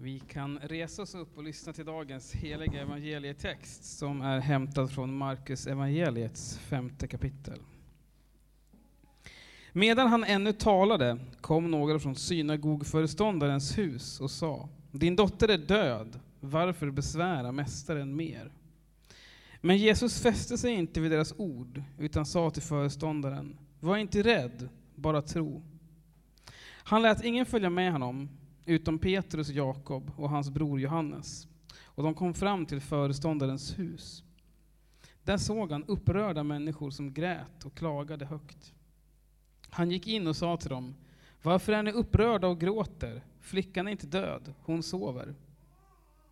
Vi kan resa oss upp och lyssna till dagens heliga evangelietext som är hämtad från Markus evangeliets femte kapitel. Medan han ännu talade kom några från synagogföreståndarens hus och sa Din dotter är död, varför besvära mästaren mer? Men Jesus fäste sig inte vid deras ord utan sa till föreståndaren Var inte rädd, bara tro. Han lät ingen följa med honom utom Petrus, Jakob och hans bror Johannes. Och de kom fram till föreståndarens hus. Där såg han upprörda människor som grät och klagade högt. Han gick in och sa till dem, varför är ni upprörda och gråter? Flickan är inte död, hon sover.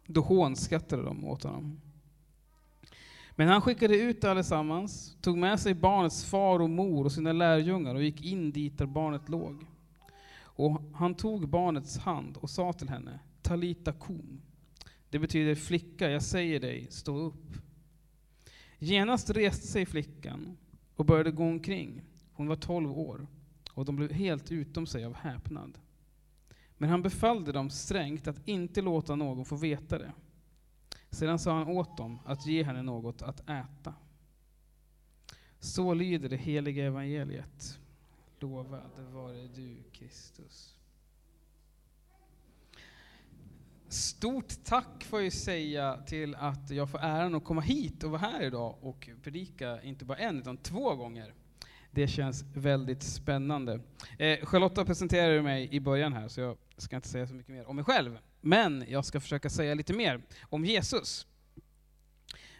Då hånskrattade de åt honom. Men han skickade ut allesammans, tog med sig barnets far och mor och sina lärjungar och gick in dit där barnet låg. Och han tog barnets hand och sa till henne, Talita kum. Det betyder flicka, jag säger dig, stå upp. Genast reste sig flickan och började gå omkring. Hon var tolv år och de blev helt utom sig av häpnad. Men han befallde dem strängt att inte låta någon få veta det. Sedan sa han åt dem att ge henne något att äta. Så lyder det heliga evangeliet. Lovad vare du, Kristus. Stort tack får jag säga till att jag får äran att komma hit och vara här idag och predika inte bara en utan två gånger. Det känns väldigt spännande. Eh, Charlotta presenterade mig i början här, så jag ska inte säga så mycket mer om mig själv. Men jag ska försöka säga lite mer om Jesus.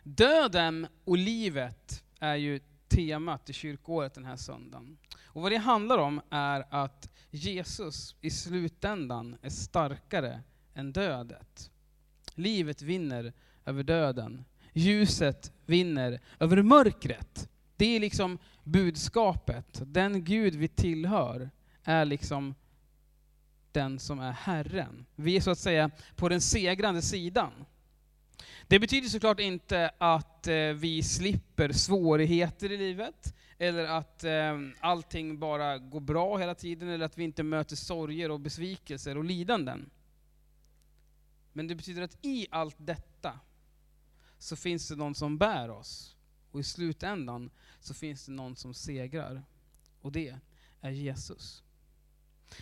Döden och livet är ju temat i kyrkåret den här söndagen. Och vad det handlar om är att Jesus i slutändan är starkare än dödet. Livet vinner över döden. Ljuset vinner över mörkret. Det är liksom budskapet. Den Gud vi tillhör är liksom den som är Herren. Vi är så att säga på den segrande sidan. Det betyder såklart inte att eh, vi slipper svårigheter i livet, eller att eh, allting bara går bra hela tiden, eller att vi inte möter sorger och besvikelser och lidanden. Men det betyder att i allt detta så finns det någon som bär oss. Och i slutändan så finns det någon som segrar. Och det är Jesus.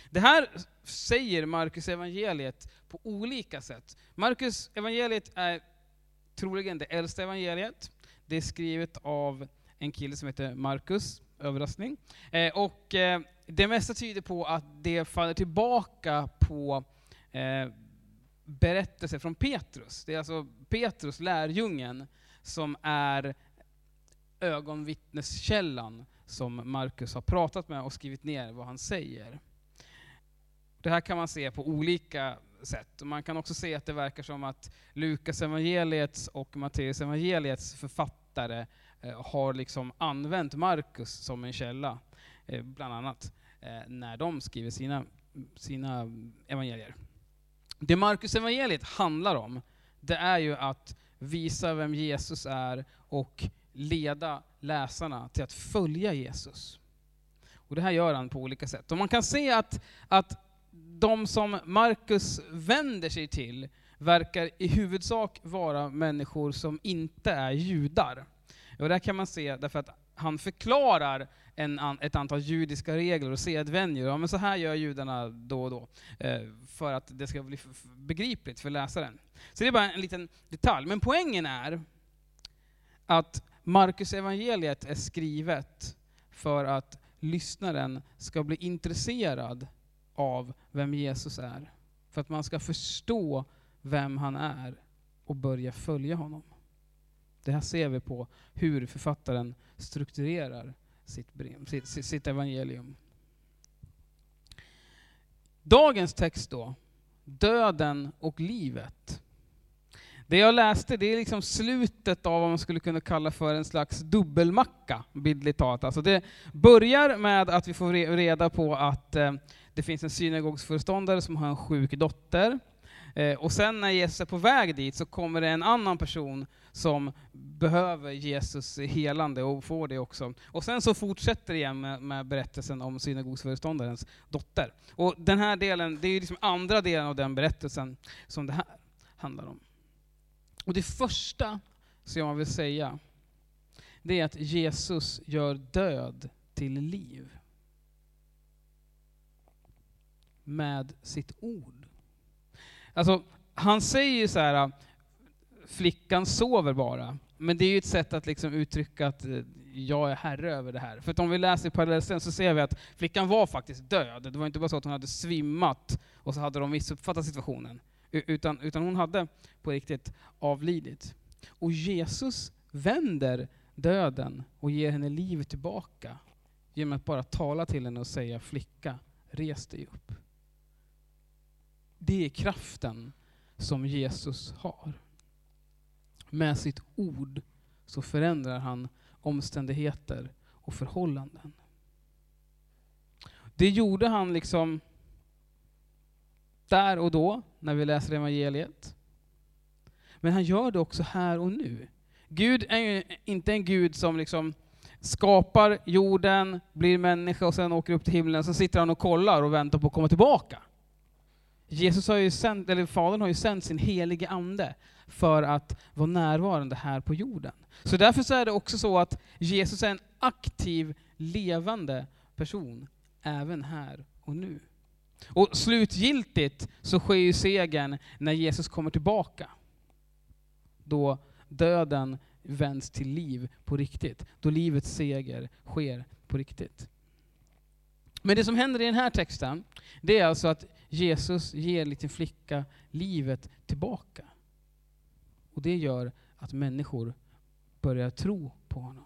Det här säger Markus evangeliet på olika sätt. Markus evangeliet är troligen det äldsta evangeliet. Det är skrivet av en kille som heter Markus, överraskning. Eh, och eh, det mesta tyder på att det faller tillbaka på eh, berättelser från Petrus. Det är alltså Petrus, lärjungen, som är ögonvittneskällan som Markus har pratat med och skrivit ner vad han säger. Det här kan man se på olika sätt. Man kan också se att det verkar som att Lukas evangeliets och Matteus evangeliets författare eh, Eh, har liksom använt Markus som en källa, eh, bland annat, eh, när de skriver sina, sina evangelier. Det Markus evangeliet handlar om, det är ju att visa vem Jesus är och leda läsarna till att följa Jesus. Och det här gör han på olika sätt. Och man kan se att, att de som Markus vänder sig till verkar i huvudsak vara människor som inte är judar. Och där kan man se därför att han förklarar en, ett antal judiska regler och sedvänjor. Ja, men så här gör judarna då och då, eh, för att det ska bli begripligt för läsaren. Så det är bara en liten detalj. Men poängen är att Markus evangeliet är skrivet för att lyssnaren ska bli intresserad av vem Jesus är. För att man ska förstå vem han är och börja följa honom. Det här ser vi på hur författaren strukturerar sitt, brev, sitt, sitt evangelium. Dagens text då, döden och livet. Det jag läste det är liksom slutet av vad man skulle kunna kalla för en slags dubbelmacka, bildligt talat. Alltså det börjar med att vi får reda på att eh, det finns en synagogsföreståndare som har en sjuk dotter. Eh, och sen när Jesus är på väg dit så kommer det en annan person som behöver Jesus helande och får det också. Och sen så fortsätter det igen med, med berättelsen om synagogsföreståndarens dotter. Och den här delen, det är ju liksom andra delen av den berättelsen som det här handlar om. Och det första som jag vill säga, det är att Jesus gör död till liv. Med sitt ord. Alltså, han säger ju så här, äh, flickan sover bara. Men det är ju ett sätt att liksom uttrycka att äh, jag är herre över det här. För om vi läser parallellen så ser vi att flickan var faktiskt död. Det var inte bara så att hon hade svimmat och så hade de missuppfattat situationen. Utan, utan hon hade på riktigt avlidit. Och Jesus vänder döden och ger henne livet tillbaka genom att bara tala till henne och säga flicka, res dig upp. Det är kraften som Jesus har. Med sitt ord så förändrar han omständigheter och förhållanden. Det gjorde han liksom där och då, när vi läser evangeliet. Men han gör det också här och nu. Gud är ju inte en Gud som liksom skapar jorden, blir människa och sen åker upp till himlen, så sitter han och kollar och väntar på att komma tillbaka. Jesus har ju sänd, eller Fadern har ju sänt sin helige Ande för att vara närvarande här på jorden. Så därför så är det också så att Jesus är en aktiv, levande person, även här och nu. Och slutgiltigt så sker ju segern när Jesus kommer tillbaka. Då döden vänds till liv på riktigt. Då livets seger sker på riktigt. Men det som händer i den här texten, det är alltså att Jesus ger en liten flicka livet tillbaka. Och det gör att människor börjar tro på honom.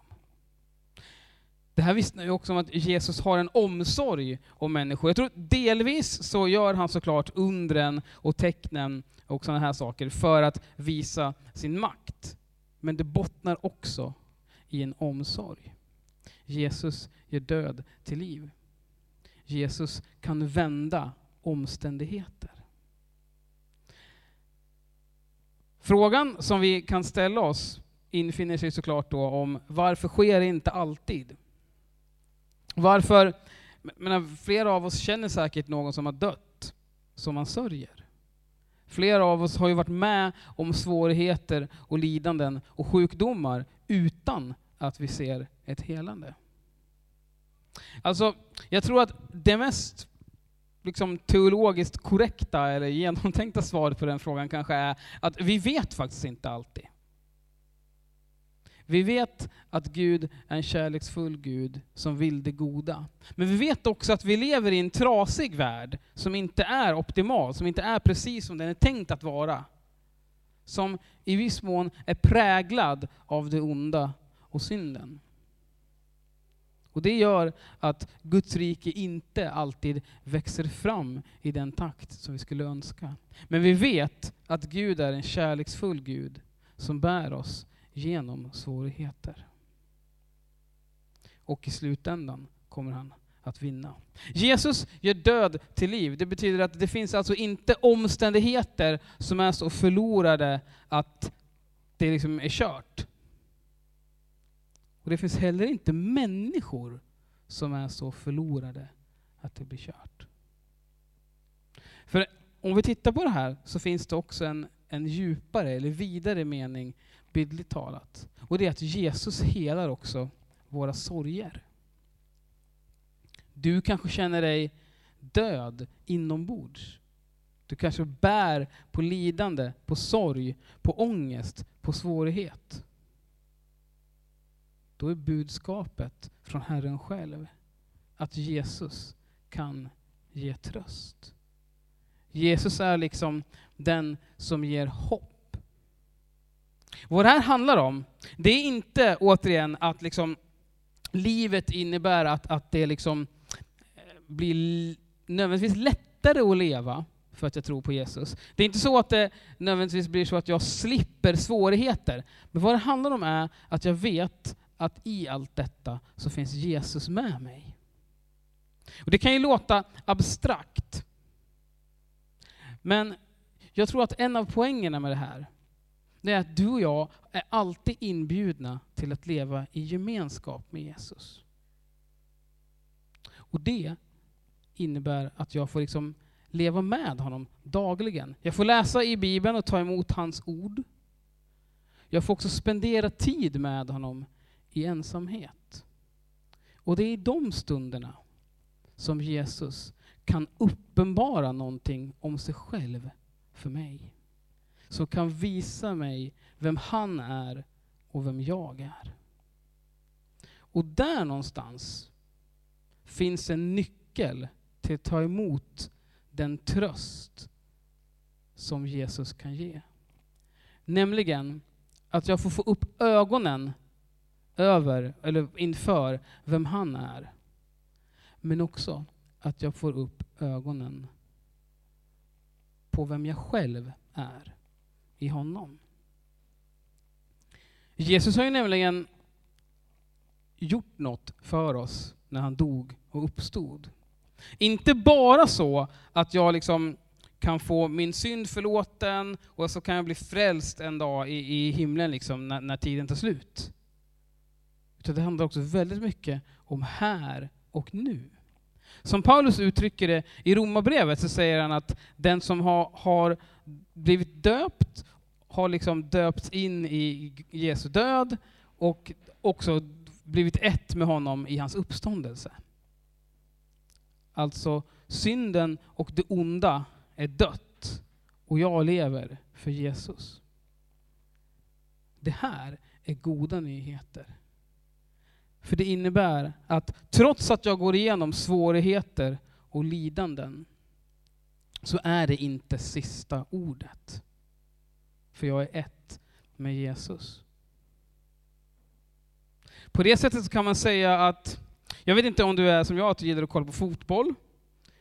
Det här vittnar ju också om att Jesus har en omsorg om människor. Jag tror delvis så gör han såklart undren och tecknen och sådana här saker för att visa sin makt. Men det bottnar också i en omsorg. Jesus ger död till liv. Jesus kan vända omständigheter. Frågan som vi kan ställa oss infinner sig såklart då om varför sker det inte alltid? Varför, menar, flera av oss känner säkert någon som har dött, som man sörjer. Flera av oss har ju varit med om svårigheter och lidanden och sjukdomar utan att vi ser ett helande. Alltså, jag tror att det mest liksom, teologiskt korrekta eller genomtänkta svaret på den frågan kanske är att vi vet faktiskt inte alltid. Vi vet att Gud är en kärleksfull Gud som vill det goda. Men vi vet också att vi lever i en trasig värld som inte är optimal, som inte är precis som den är tänkt att vara. Som i viss mån är präglad av det onda och synden. Och det gör att Guds rike inte alltid växer fram i den takt som vi skulle önska. Men vi vet att Gud är en kärleksfull Gud som bär oss genom svårigheter. Och i slutändan kommer han att vinna. Jesus gör död till liv. Det betyder att det finns alltså inte omständigheter som är så förlorade att det liksom är kört. Och det finns heller inte människor som är så förlorade att det blir kört. För om vi tittar på det här så finns det också en, en djupare eller vidare mening bildligt talat. Och det är att Jesus helar också våra sorger. Du kanske känner dig död inombords. Du kanske bär på lidande, på sorg, på ångest, på svårighet. Då är budskapet från Herren själv att Jesus kan ge tröst. Jesus är liksom den som ger hopp vad det här handlar om, det är inte återigen att liksom livet innebär att, att det liksom eh, blir nödvändigtvis lättare att leva för att jag tror på Jesus. Det är inte så att det nödvändigtvis blir så att jag slipper svårigheter. Men vad det handlar om är att jag vet att i allt detta så finns Jesus med mig. Och Det kan ju låta abstrakt. Men jag tror att en av poängerna med det här, det är att du och jag är alltid inbjudna till att leva i gemenskap med Jesus. Och det innebär att jag får liksom leva med honom dagligen. Jag får läsa i Bibeln och ta emot hans ord. Jag får också spendera tid med honom i ensamhet. Och det är i de stunderna som Jesus kan uppenbara någonting om sig själv för mig. Som kan visa mig vem han är och vem jag är. Och där någonstans finns en nyckel till att ta emot den tröst som Jesus kan ge. Nämligen att jag får få upp ögonen över, eller inför, vem han är. Men också att jag får upp ögonen på vem jag själv är i honom. Jesus har ju nämligen gjort något för oss när han dog och uppstod. Inte bara så att jag liksom kan få min synd förlåten och så kan jag bli frälst en dag i, i himlen liksom, när, när tiden tar slut. Utan det handlar också väldigt mycket om här och nu. Som Paulus uttrycker det i Romarbrevet så säger han att den som har, har blivit döpt har liksom döpts in i Jesu död och också blivit ett med honom i hans uppståndelse. Alltså synden och det onda är dött och jag lever för Jesus. Det här är goda nyheter. För det innebär att trots att jag går igenom svårigheter och lidanden så är det inte sista ordet. För jag är ett med Jesus. På det sättet kan man säga att, jag vet inte om du är som jag, att du gillar att kolla på fotboll.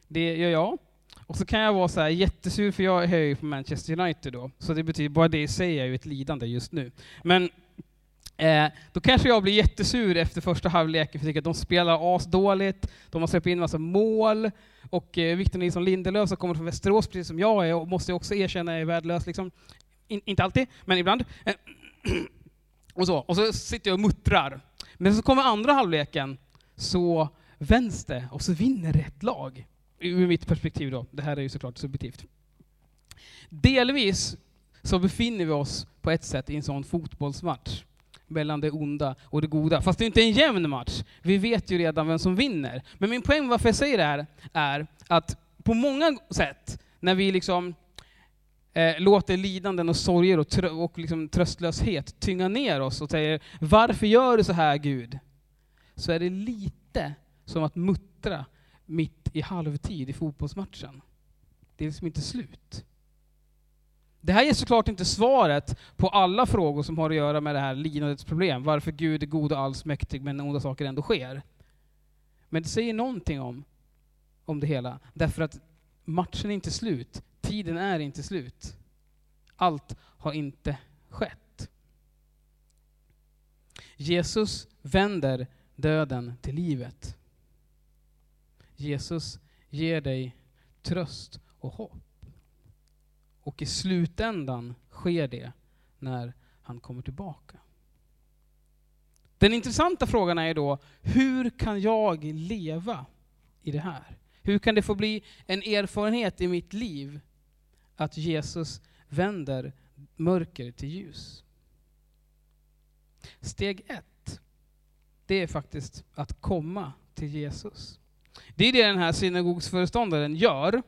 Det gör jag. Och så kan jag vara så här jättesur, för jag är ju på Manchester United då, så det betyder, bara det i sig är ju ett lidande just nu. Men eh, då kanske jag blir jättesur efter första halvleken, för jag tycker att de spelar asdåligt, de har släppt in en massa mål, och eh, Victor Nilsson Lindelöf som kommer från Västerås, precis som jag är, och måste också erkänna är värdelös. Liksom. In, inte alltid, men ibland. Eh, och, så. och så sitter jag och muttrar. Men så kommer andra halvleken, så vänds det, och så vinner rätt lag ur mitt perspektiv då, det här är ju såklart subjektivt. Delvis så befinner vi oss på ett sätt i en sån fotbollsmatch mellan det onda och det goda. Fast det är inte en jämn match. Vi vet ju redan vem som vinner. Men min poäng varför jag säger det här är att på många sätt, när vi liksom eh, låter lidanden och sorger och, trö och liksom tröstlöshet tynga ner oss och säger ”Varför gör du så här Gud?” så är det lite som att muttra mitt i halvtid i fotbollsmatchen. Det är liksom inte slut. Det här ger såklart inte svaret på alla frågor som har att göra med det här lidandets problem, varför Gud är god och allsmäktig men onda saker ändå sker. Men det säger någonting om, om det hela, därför att matchen är inte slut, tiden är inte slut. Allt har inte skett. Jesus vänder döden till livet. Jesus ger dig tröst och hopp. Och i slutändan sker det när han kommer tillbaka. Den intressanta frågan är då, hur kan jag leva i det här? Hur kan det få bli en erfarenhet i mitt liv att Jesus vänder mörker till ljus? Steg ett, det är faktiskt att komma till Jesus. Det är det den här synagogsföreståndaren gör.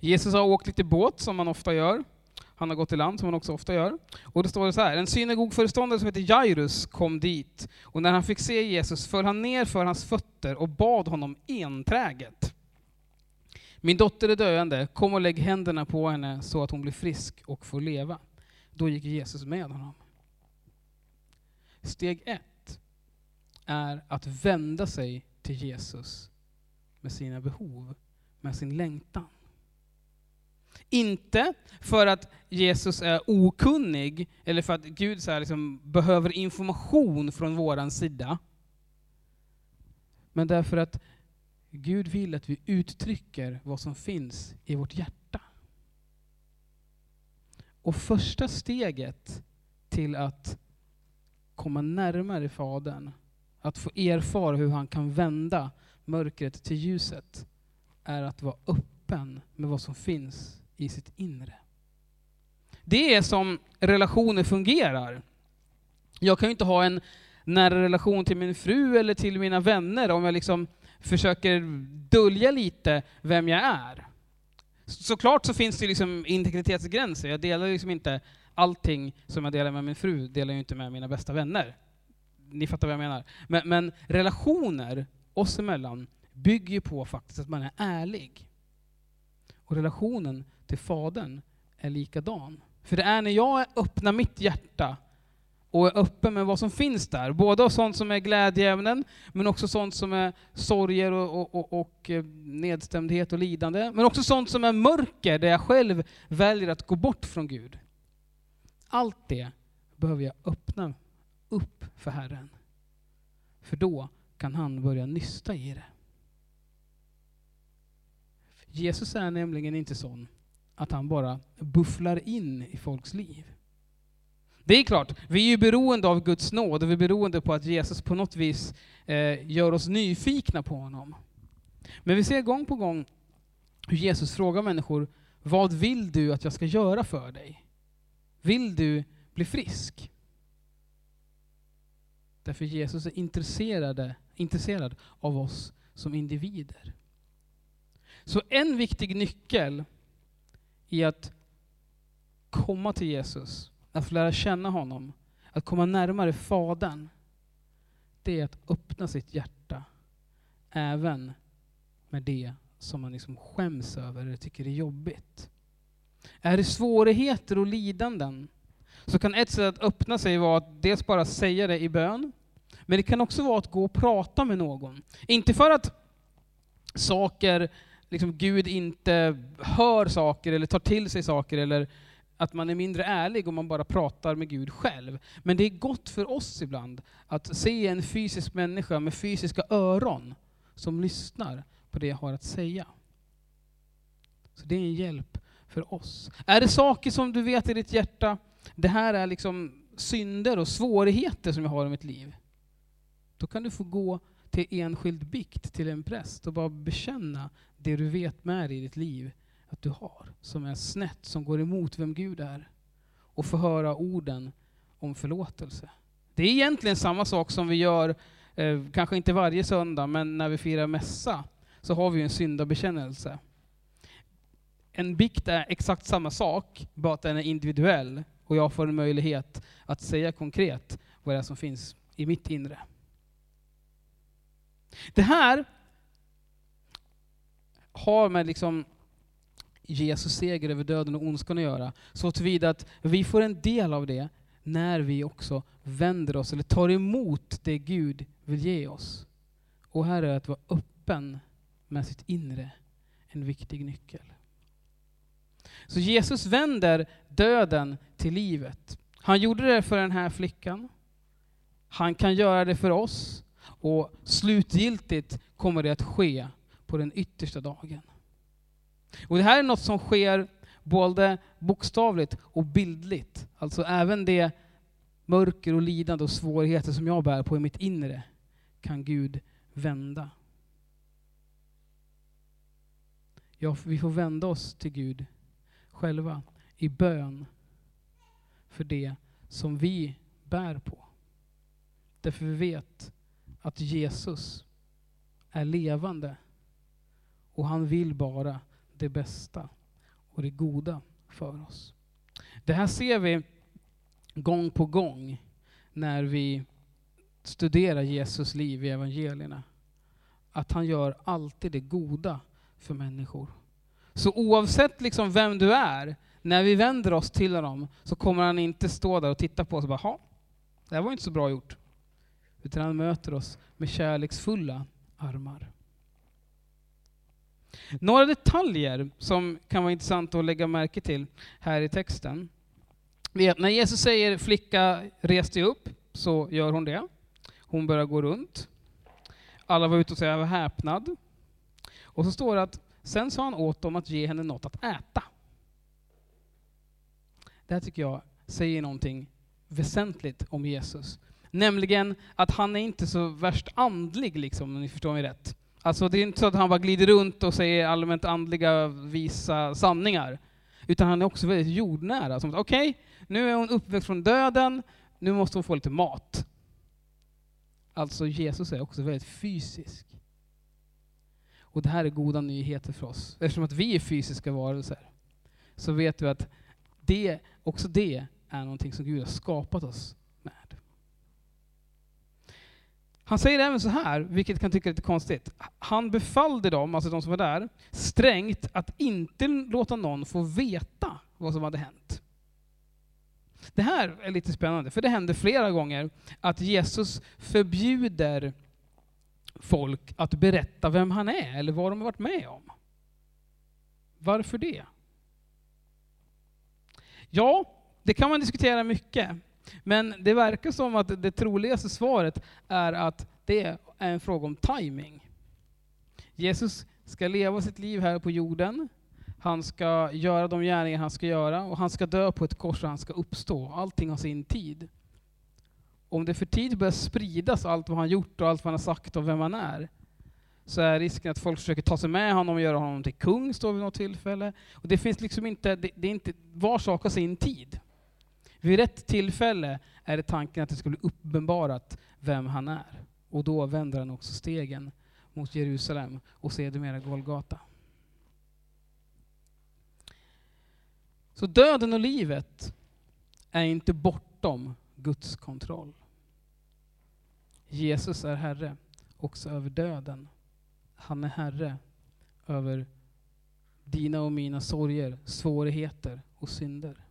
Jesus har åkt lite båt, som man ofta gör. Han har gått i land, som han också ofta gör. Och då står så här, en synagogföreståndare som heter Jairus kom dit, och när han fick se Jesus föll han ner för hans fötter och bad honom enträget. Min dotter är döende, kom och lägg händerna på henne så att hon blir frisk och får leva. Då gick Jesus med honom. Steg ett är att vända sig till Jesus med sina behov, med sin längtan. Inte för att Jesus är okunnig, eller för att Gud så liksom behöver information från vår sida. Men därför att Gud vill att vi uttrycker vad som finns i vårt hjärta. Och första steget till att komma närmare Fadern, att få erfara hur han kan vända mörkret till ljuset, är att vara öppen med vad som finns i sitt inre. Det är som relationer fungerar. Jag kan ju inte ha en nära relation till min fru eller till mina vänner om jag liksom försöker dölja lite vem jag är. Såklart så finns det liksom integritetsgränser. Jag delar liksom inte allting som jag delar med min fru, delar jag inte med mina bästa vänner. Ni fattar vad jag menar. Men, men relationer oss emellan bygger ju på faktiskt att man är ärlig. Och relationen till Fadern är likadan. För det är när jag öppnar mitt hjärta och är öppen med vad som finns där. Både av sånt som är glädjeämnen, men också sånt som är sorger och, och, och, och, eh, nedstämdhet och lidande. Men också sånt som är mörker, där jag själv väljer att gå bort från Gud. Allt det behöver jag öppna upp för Herren. För då kan han börja nysta i det. Jesus är nämligen inte sån att han bara bufflar in i folks liv. Det är klart, vi är ju beroende av Guds nåd och vi är beroende på att Jesus på något vis eh, gör oss nyfikna på honom. Men vi ser gång på gång hur Jesus frågar människor, vad vill du att jag ska göra för dig? Vill du bli frisk? Därför Jesus är intresserade, intresserad av oss som individer. Så en viktig nyckel i att komma till Jesus, att få lära känna honom, att komma närmare Fadern, det är att öppna sitt hjärta även med det som man liksom skäms över eller tycker är jobbigt. Är det svårigheter och lidanden så kan ett sätt att öppna sig vara att dels bara säga det i bön, men det kan också vara att gå och prata med någon. Inte för att saker liksom Gud inte hör saker eller tar till sig saker eller att man är mindre ärlig om man bara pratar med Gud själv. Men det är gott för oss ibland att se en fysisk människa med fysiska öron som lyssnar på det jag har att säga. Så det är en hjälp för oss. Är det saker som du vet i ditt hjärta, det här är liksom synder och svårigheter som jag har i mitt liv. Då kan du få gå till enskild bikt till en präst och bara bekänna det du vet med dig i ditt liv att du har, som är snett, som går emot vem Gud är. Och få höra orden om förlåtelse. Det är egentligen samma sak som vi gör, eh, kanske inte varje söndag, men när vi firar mässa, så har vi en syndabekännelse. En bikt är exakt samma sak, bara att den är individuell och jag får en möjlighet att säga konkret vad det är som finns i mitt inre. Det här har med liksom Jesus seger över döden och ondskan att göra, så tillvida att vi får en del av det när vi också vänder oss eller tar emot det Gud vill ge oss. Och här är att vara öppen med sitt inre en viktig nyckel. Så Jesus vänder döden till livet. Han gjorde det för den här flickan. Han kan göra det för oss. Och slutgiltigt kommer det att ske på den yttersta dagen. Och det här är något som sker både bokstavligt och bildligt. Alltså även det mörker och lidande och svårigheter som jag bär på i mitt inre kan Gud vända. Ja, vi får vända oss till Gud själva i bön för det som vi bär på. Därför vi vet att Jesus är levande och han vill bara det bästa och det goda för oss. Det här ser vi gång på gång när vi studerar Jesus liv i evangelierna. Att han gör alltid det goda för människor. Så oavsett liksom vem du är, när vi vänder oss till honom så kommer han inte stå där och titta på oss och bara, det här var inte så bra gjort. Utan han möter oss med kärleksfulla armar. Några detaljer som kan vara intressanta att lägga märke till här i texten. När Jesus säger flicka res dig upp, så gör hon det. Hon börjar gå runt. Alla var ute och säga var häpnad. Och så står det att sen sa han åt dem att ge henne något att äta. Det här tycker jag säger någonting väsentligt om Jesus. Nämligen att han är inte så värst andlig, liksom, om ni förstår mig rätt. Alltså det är inte så att han bara glider runt och säger allmänt andliga, visa sanningar. Utan han är också väldigt jordnära. Okej, okay, nu är hon uppväxt från döden, nu måste hon få lite mat. Alltså Jesus är också väldigt fysisk. Och det här är goda nyheter för oss. Eftersom att vi är fysiska varelser, så vet vi att det, också det är någonting som Gud har skapat oss med. Han säger även så här, vilket kan tycka lite konstigt. Han befallde dem, alltså de som var där, strängt att inte låta någon få veta vad som hade hänt. Det här är lite spännande, för det händer flera gånger att Jesus förbjuder folk att berätta vem han är eller vad de har varit med om. Varför det? Ja, det kan man diskutera mycket. Men det verkar som att det troligaste svaret är att det är en fråga om timing. Jesus ska leva sitt liv här på jorden. Han ska göra de gärningar han ska göra och han ska dö på ett kors och han ska uppstå. Allting har sin tid. Om det för tid börjar spridas allt vad han gjort och allt vad han har sagt och vem han är, så är risken att folk försöker ta sig med honom och göra honom till kung, står vid något tillfälle. Och det finns liksom inte, det, det är inte, var sak har sin tid. Vid rätt tillfälle är det tanken att det ska bli uppenbarat vem han är. Och då vänder han också stegen mot Jerusalem och sedermera Golgata. Så döden och livet är inte bortom Guds kontroll. Jesus är Herre också över döden. Han är Herre över dina och mina sorger, svårigheter och synder.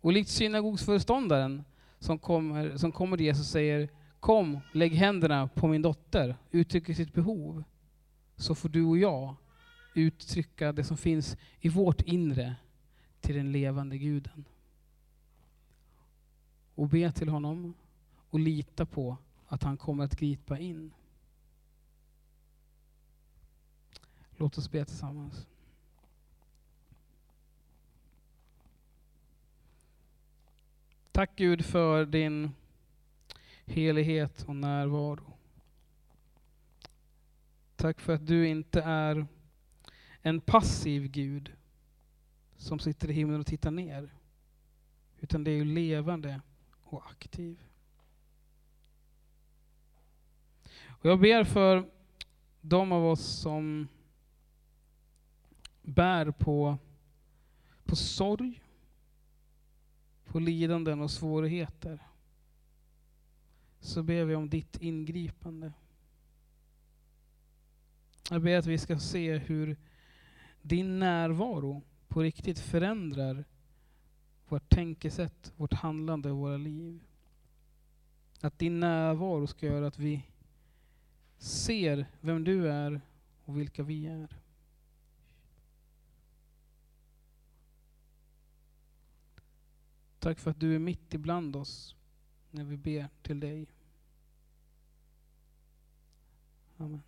Och likt synagogsföreståndaren som kommer, som kommer till Jesus och säger Kom, lägg händerna på min dotter, uttrycker sitt behov. Så får du och jag uttrycka det som finns i vårt inre till den levande guden. Och be till honom och lita på att han kommer att gripa in. Låt oss be tillsammans. Tack Gud för din helighet och närvaro. Tack för att du inte är en passiv Gud som sitter i himlen och tittar ner. Utan det är ju levande och aktiv. Och jag ber för de av oss som bär på, på sorg, på lidanden och svårigheter. Så ber vi om ditt ingripande. Jag ber att vi ska se hur din närvaro på riktigt förändrar vårt tänkesätt, vårt handlande och våra liv. Att din närvaro ska göra att vi ser vem du är och vilka vi är. Tack för att du är mitt ibland oss när vi ber till dig. Amen.